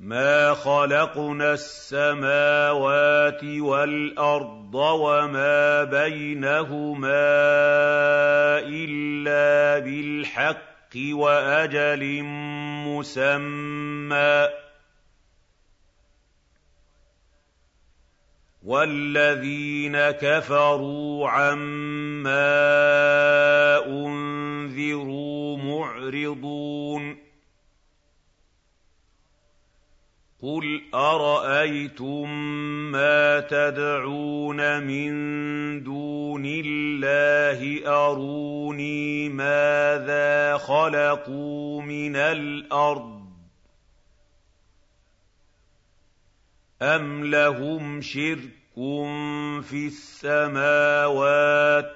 مَا خَلَقْنَا السَّمَاوَاتِ وَالْأَرْضَ وَمَا بَيْنَهُمَا إِلَّا بِالْحَقِّ وَأَجَلٍ مُّسَمًّى ۚ وَالَّذِينَ كَفَرُوا عَمَّا أُنذِرُوا مُعْرِضُونَ قُلْ أَرَأَيْتُم مَّا تَدْعُونَ مِن دُونِ اللَّهِ أَرُونِي مَاذَا خَلَقُوا مِنَ الْأَرْضِ أَمْ لَهُمْ شِرْكٌ فِي السَّمَاوَاتِ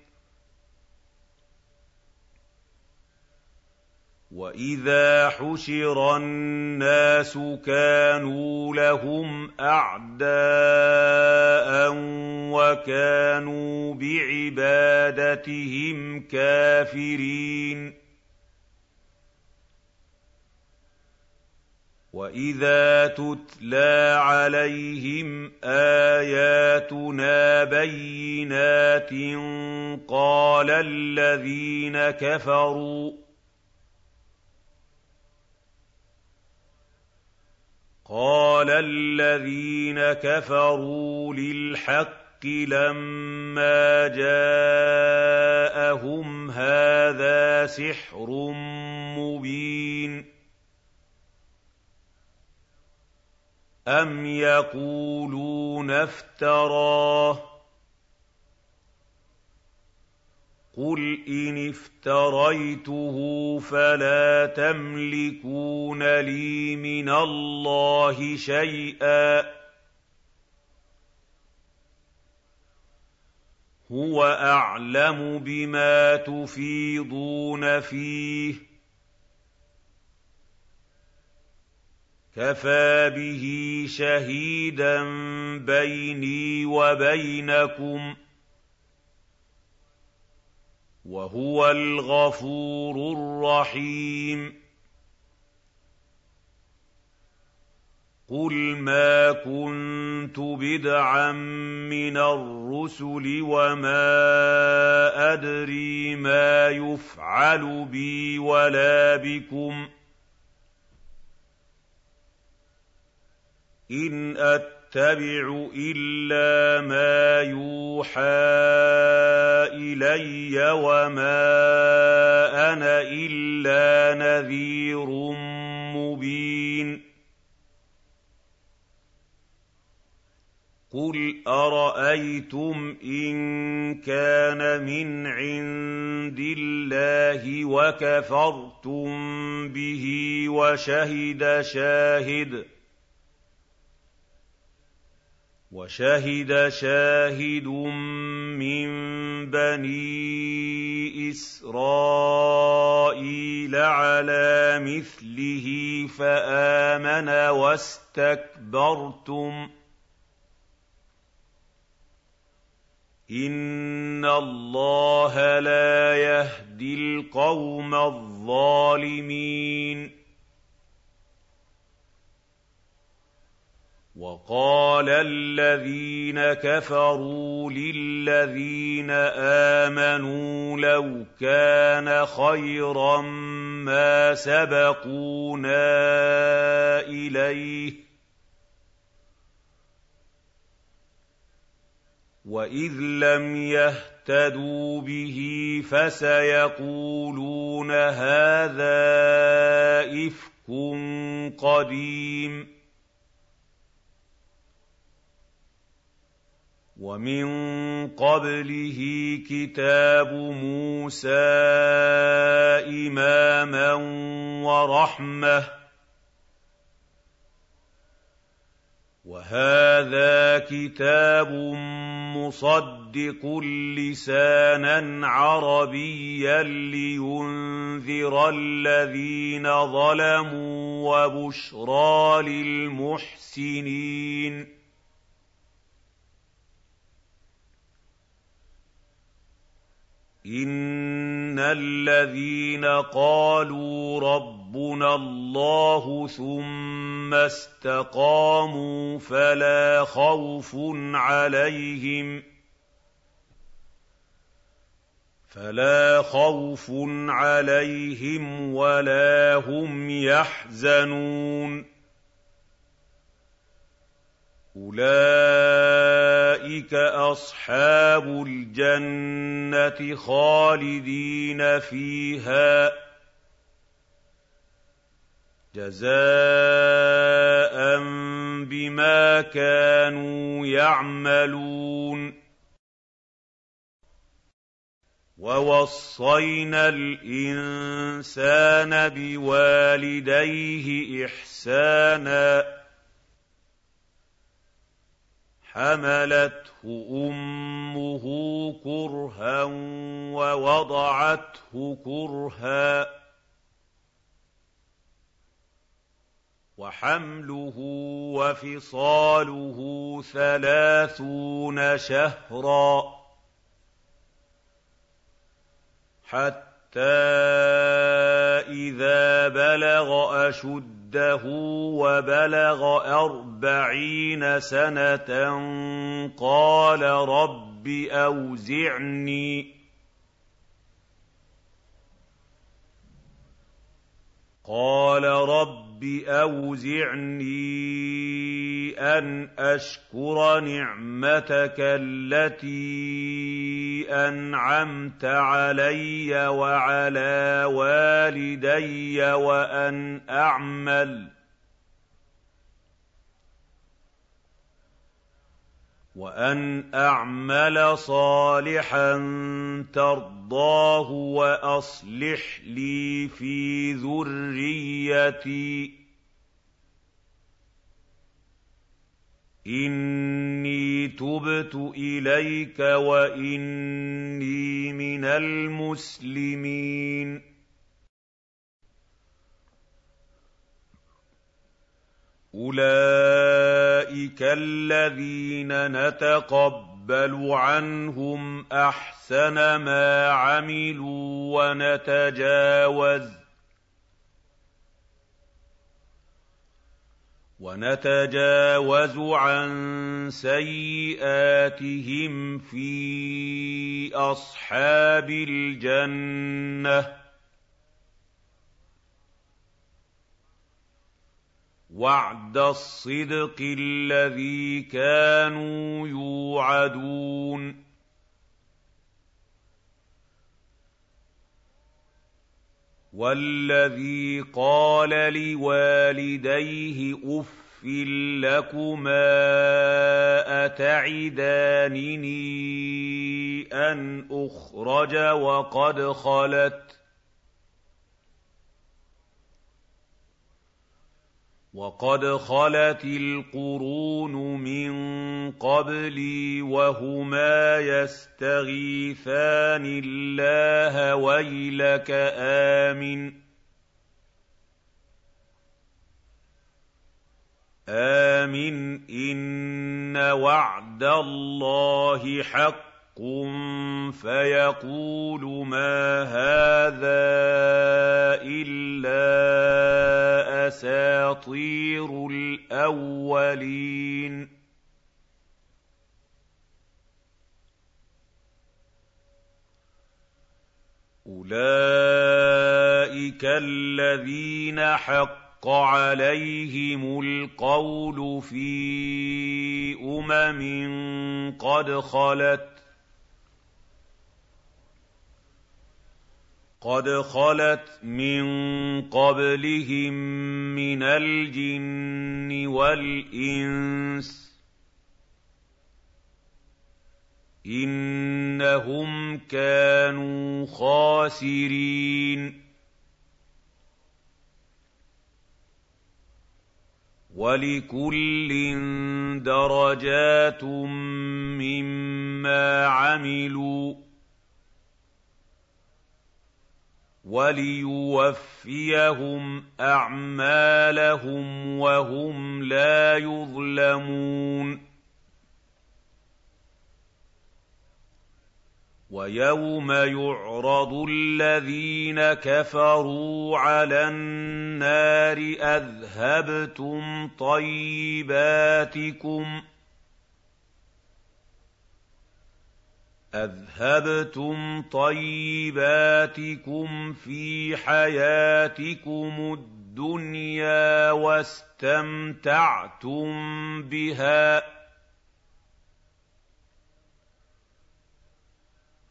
وَإِذَا حُشِرَ النَّاسُ كَانُوا لَهُمْ أَعْدَاءً وَكَانُوا بِعِبَادَتِهِمْ كَافِرِينَ وَإِذَا تُتْلَىٰ عَلَيْهِمْ آيَاتُنَا بَيِّنَاتٍ قَالَ الَّذِينَ كَفَرُوا قَالَ الَّذِينَ كَفَرُوا لِلْحَقِّ لَمَّا جَاءَهُمْ هَٰذَا سِحْرٌ مُّبِينٌ أَمْ يَقُولُونَ افْتَرَاهُ قُلْ إِنِ افْتَرَيْتُهُ فَلَا تَمْلِكُونَ لِي مِنَ اللَّهِ شَيْئًا ۖ هُوَ أَعْلَمُ بِمَا تُفِيضُونَ فِيهِ ۖ كَفَىٰ بِهِ شَهِيدًا بَيْنِي وَبَيْنَكُمْ ۖ وَهُوَ الْغَفُورُ الرَّحِيمُ. قُلْ مَا كُنتُ بِدْعًا مِّنَ الرُّسُلِ وَمَا أَدْرِي مَا يُفْعَلُ بِي وَلَا بِكُمْ ۖ. إِنْ أَتَّبِعُ إِلَّا مَا يُوحَىٰ إِلَيَّ وَمَا أَنَا إِلَّا نَذِيرٌ مُّبِينٌ. قُلْ أَرَأَيْتُمْ إِن كَانَ مِنْ عِندِ اللَّهِ وَكَفَرْتُم بِهِ وَشَهِدَ شَاهِدٌ وَشَهِدَ شَاهِدٌ مِّن بَنِي إِسْرَائِيلَ عَلَىٰ مِثْلِهِ فَآمَنَ وَاسْتَكْبَرْتُمْ ۖ إِنَّ اللَّهَ لَا يَهْدِي الْقَوْمَ الظَّالِمِينَ وَقَالَ الَّذِينَ كَفَرُوا لِلَّذِينَ آمَنُوا لَوْ كَانَ خَيْرًا مَّا سَبَقُونَا إِلَيْهِ ۚ وَإِذ لَّمْ يَهْتَدُوا بِهِ فَسَيَقُولُونَ هَٰذَا إِفْكٌ قَدِيمٌ وَمِن قَبْلِهِ كِتَابُ مُوسَىٰ إِمَامًا وَرَحْمَةً ۚ وَهَٰذَا كِتَابٌ مُّصَدِّقٌ لِّسَانًا عَرَبِيًّا لِّيُنذِرَ الَّذِينَ ظَلَمُوا وَبُشْرَىٰ لِلْمُحْسِنِينَ إِنَّ الَّذِينَ قَالُوا رَبُّنَا اللَّهُ ثُمَّ اسْتَقَامُوا فَلَا خَوْفٌ عَلَيْهِمْ فلا خوف عليهم ولا هم يحزنون أُولَٰئِكَ أَصْحَابُ الْجَنَّةِ خَالِدِينَ فِيهَا ۚ. جَزَاءً بِمَا كَانُوا يَعْمَلُونَ. وَوَصَّيْنَا الْإِنسَانَ بِوَالِدَيْهِ إِحْسَانًا. حَمَلَتْهُ أُمُّهُ كُرْهًا وَوَضَعَتْهُ كُرْهًا ۖ وَحَمْلُهُ وَفِصَالُهُ ثَلَاثُونَ شَهْرًا ۚ حَتَّىٰ إِذَا بَلَغَ أَشُدَّهُ رُشْدَهُ وَبَلَغَ أَرْبَعِينَ سَنَةً قَالَ رَبِّ أَوْزِعْنِي قَالَ رَبِّ أَوْزِعْنِي أَنْ أَشْكُرَ نِعْمَتَكَ الَّتِي أَنْعَمْتَ عَلَيَّ وَعَلَىٰ وَالِدَيَّ وَأَنْ أَعْمَلَ وَأَنْ أَعْمَلَ صَالِحًا تَرْضَاهُ وَأَصْلِحْ لِي فِي ذُرِّيَّتِي ۖ إِنِّي تُبْتُ إِلَيْكَ وَإِنِّي مِنَ الْمُسْلِمِينَ أُولَٰئِكَ الَّذِينَ نَتَقَبَّلُ عَنْهُمْ أَحْسَنَ مَا عَمِلُوا وَنَتَجَاوَزُ عَن سَيِّئَاتِهِمْ فِي أَصْحَابِ الْجَنَّةِ وَعْدَ الصِّدْقِ الَّذِي كَانُوا يُوعَدُونَ وَالَّذِي قَالَ لِوَالِدَيْهِ أُفٍّ لَّكُمَا أَتَعِدَانِنِي أَنْ أُخْرَجَ وَقَدْ خَلَتْ وَقَدْ خَلَتِ الْقُرُونُ مِن قَبْلِي وَهُمَا يَسْتَغِيثَانِ اللَّهَ وَيْلَكَ آمِنْ آمِنْ إِنَّ وَعْدَ اللَّهِ حَقٌّ فيقول ما هذا الأولين. أولئك الذين حق عليهم القول في أمم قد خلت قد خلت من قبلهم من الجن والإنس إنهم كانوا خاسرين ولكل درجات مما عملوا وَلِيُوَفِّيَهُمْ أَعْمَالَهُمْ وَهُمْ لَا يُظْلَمُونَ. وَيَوْمَ يُعْرَضُ الَّذِينَ كَفَرُوا عَلَى النَّارِ أَذْهَبْتُمْ طَيِّبَاتِكُمْ ۖ أَذْهَبْتُمْ طَيِّبَاتِكُمْ فِي حَيَاتِكُمُ الدُّنْيَا وَاسْتَمْتَعْتُم بِهَا ۖ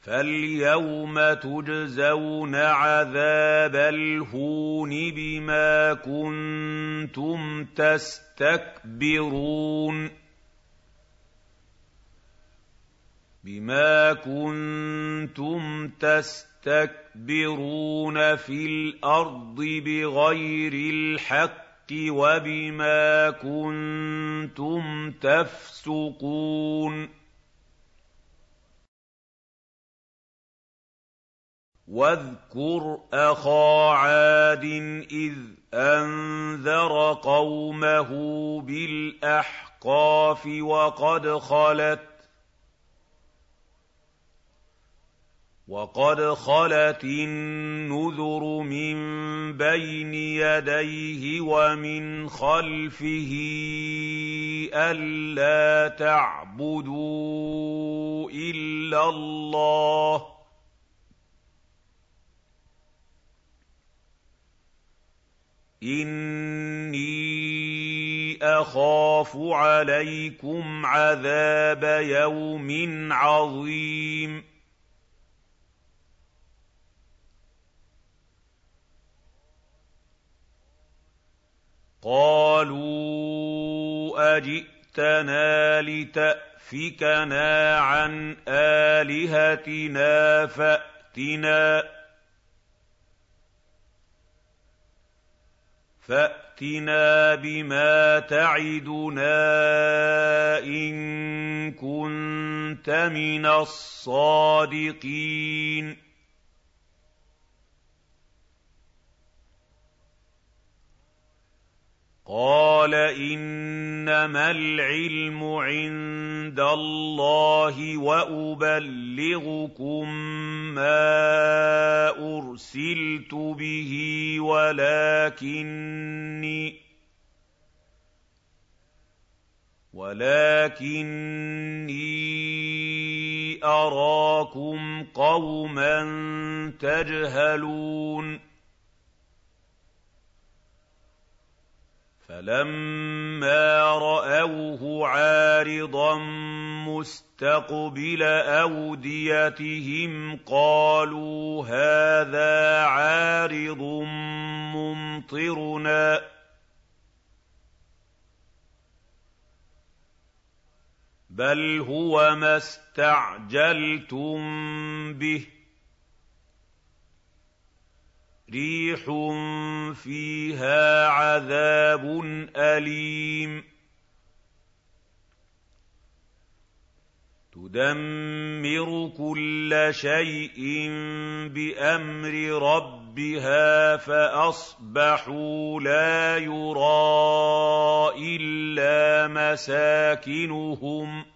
فَالْيَوْمَ تُجْزَوْنَ عَذَابَ الْهُونِ بِمَا كُنتُمْ تَسْتَكْبِرُونَ بِمَا كُنتُمْ تَسْتَكْبِرُونَ فِي الْأَرْضِ بِغَيْرِ الْحَقِّ وَبِمَا كُنتُمْ تَفْسُقُونَ وَاذْكُرْ أَخَا عَادٍ إِذْ أَنذَرَ قَوْمَهُ بِالْأَحْقَافِ وَقَدْ خَلَتْ وَقَدْ خَلَتِ النُّذُرُ مِن بَيْنِ يَدَيْهِ وَمِنْ خَلْفِهِ أَلَّا تَعْبُدُوا إِلَّا اللَّهَ ۖ إِنِّي أَخَافُ عَلَيْكُمْ عَذَابَ يَوْمٍ عَظِيمٍ قَالُوا أَجِئْتَنَا لِتَأْفِكَنَا عَنْ آلِهَتِنَا فَأْتِنَا بِمَا تَعِدُنَا إِن كُنتَ مِنَ الصَّادِقِينَ قَالَ إِنَّمَا الْعِلْمُ عِندَ اللَّهِ وَأُبَلِّغُكُم مَّا أُرْسِلْتُ بِهِ وَلَٰكِنِّي وَلَٰكِنِّي أَرَاكُمْ قَوْمًا تَجْهَلُونَ فَلَمَّا رَأَوْهُ عَارِضًا مُّسْتَقْبِلَ أَوْدِيَتِهِمْ قَالُوا هَٰذَا عَارِضٌ مُّمْطِرُنَا ۚ بَلْ هُوَ مَا اسْتَعْجَلْتُم بِهِ رِيحٌ فِيهَا عَذَابٌ أَلِيمٌ. تُدَمِّرُ كُلَّ شَيْءٍ بِأَمْرِ رَبِّهَا فَأَصْبَحُوا لَا يُرَىٰ إِلَّا مَسَاكِنُهُمْ ۚ.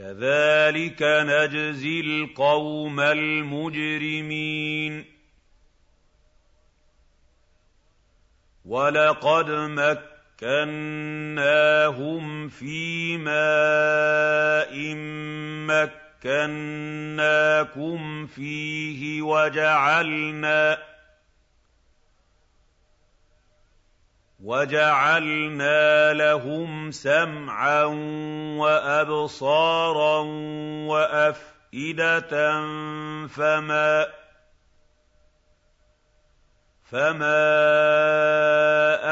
كَذَٰلِكَ نَجْزِي الْقَوْمَ الْمُجْرِمِينَ. وَلَقَدْ مَكَّنَّاهُمْ فِي مَاءٍ مَّكَّنَّاكُمْ فِيهِ وَجَعَلْنَا وَجَعَلْنَا لَهُمْ سَمْعًا وَأَبْصَارًا وَأَفْئِدَةً فَمَا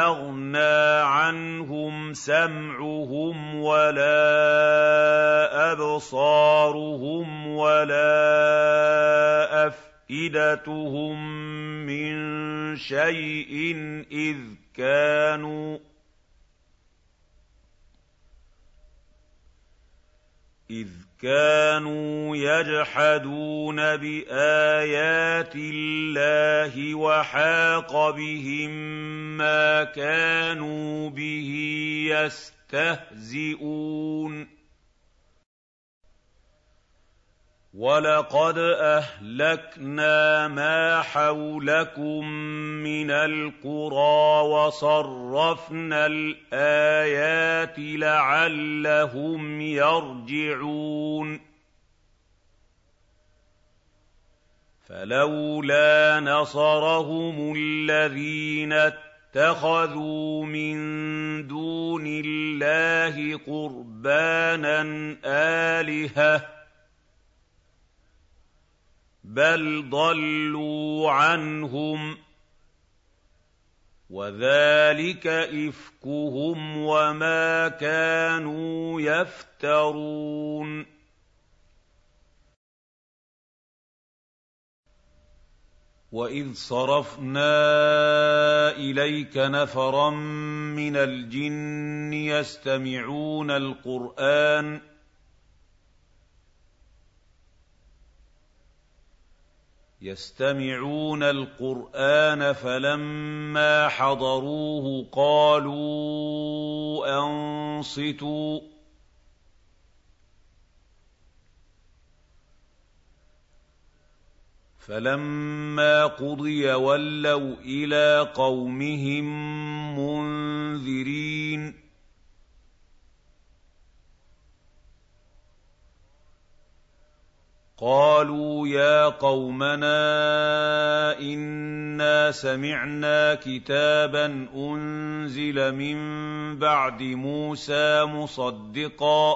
أَغْنَىٰ عَنْهُمْ سَمْعُهُمْ وَلَا أَبْصَارُهُمْ وَلَا أَفْئِدَتُهُم مِّن شَيْءٍ إِذْ كَانُوا إِذْ كَانُوا يَجْحَدُونَ بِآيَاتِ اللَّهِ وَحَاقَ بِهِم مَّا كَانُوا بِهِ يَسْتَهْزِئُونَ. وَلَقَدْ أَهْلَكْنَا مَا حَوْلَكُم مِّنَ الْقُرَىٰ وَصَرَّفْنَا الْآيَاتِ لَعَلَّهُمْ يَرْجِعُونَ فَلَوْلَا نَصَرَهُمُ الَّذِينَ اتَّخَذُوا مِن دُونِ اللَّهِ قُرْبَانًا آلِهَةً بَلْ ضَلُّوا عَنْهُمْ ۚ وَذَٰلِكَ إِفْكُهُمْ وَمَا كَانُوا يَفْتَرُونَ. وَإِذْ صَرَفْنَا إِلَيْكَ نَفَرًا مِّنَ الْجِنِّ يَسْتَمِعُونَ الْقُرْآنَ يَسْتَمِعُونَ الْقُرْآنَ فَلَمَّا حَضَرُوهُ قَالُوا أَنصِتُوا ۖ. فَلَمَّا قُضِيَ وَلَّوْا إِلَىٰ قَوْمِهِم مُّنذِرِينَ. قَالُوا يَا قَوْمَنَا إِنَّا سَمِعْنَا كِتَابًا أُنزِلَ مِن بَعْدِ مُوسَىٰ مُصَدِّقًا.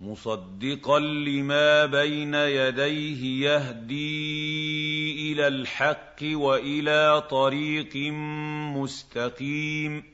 مصدقا لما بين يديه يهدي إلى الحق وإلى طريق مستقيم.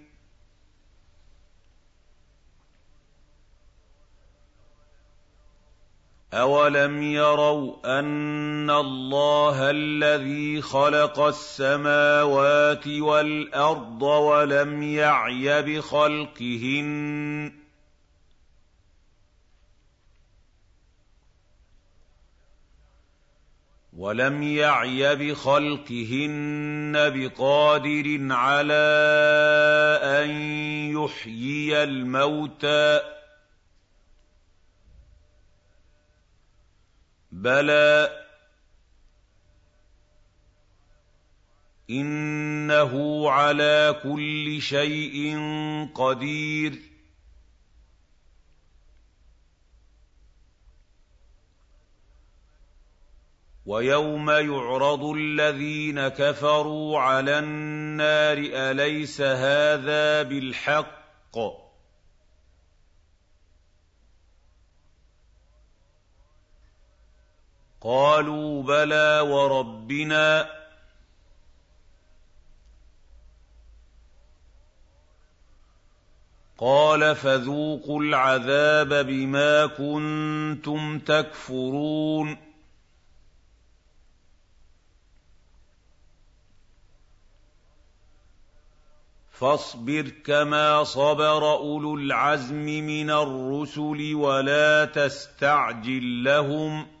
أَوَلَمْ يَرَوْا أَنَّ اللَّهَ الَّذِي خَلَقَ السَّمَاوَاتِ وَالْأَرْضَ وَلَمْ يَعْيَ بِخَلْقِهِنَّ ولم يعي بخلقهن بقادر على أن يحيي الموتى بَلَىٰ إِنَّهُ عَلَىٰ كُلِّ شَيْءٍ قَدِيرٌ وَيَوْمَ يُعْرَضُ الَّذِينَ كَفَرُوا عَلَى النَّارِ أَلَيْسَ هَٰذَا بِالْحَقِّ ۖ قَالُوا بَلَىٰ وَرَبِّنَا ۚ قَالَ فَذُوقُوا الْعَذَابَ بِمَا كُنتُمْ تَكْفُرُونَ فاصبر كما صبر أولو العزم من الرسل ولا تستعجل لهم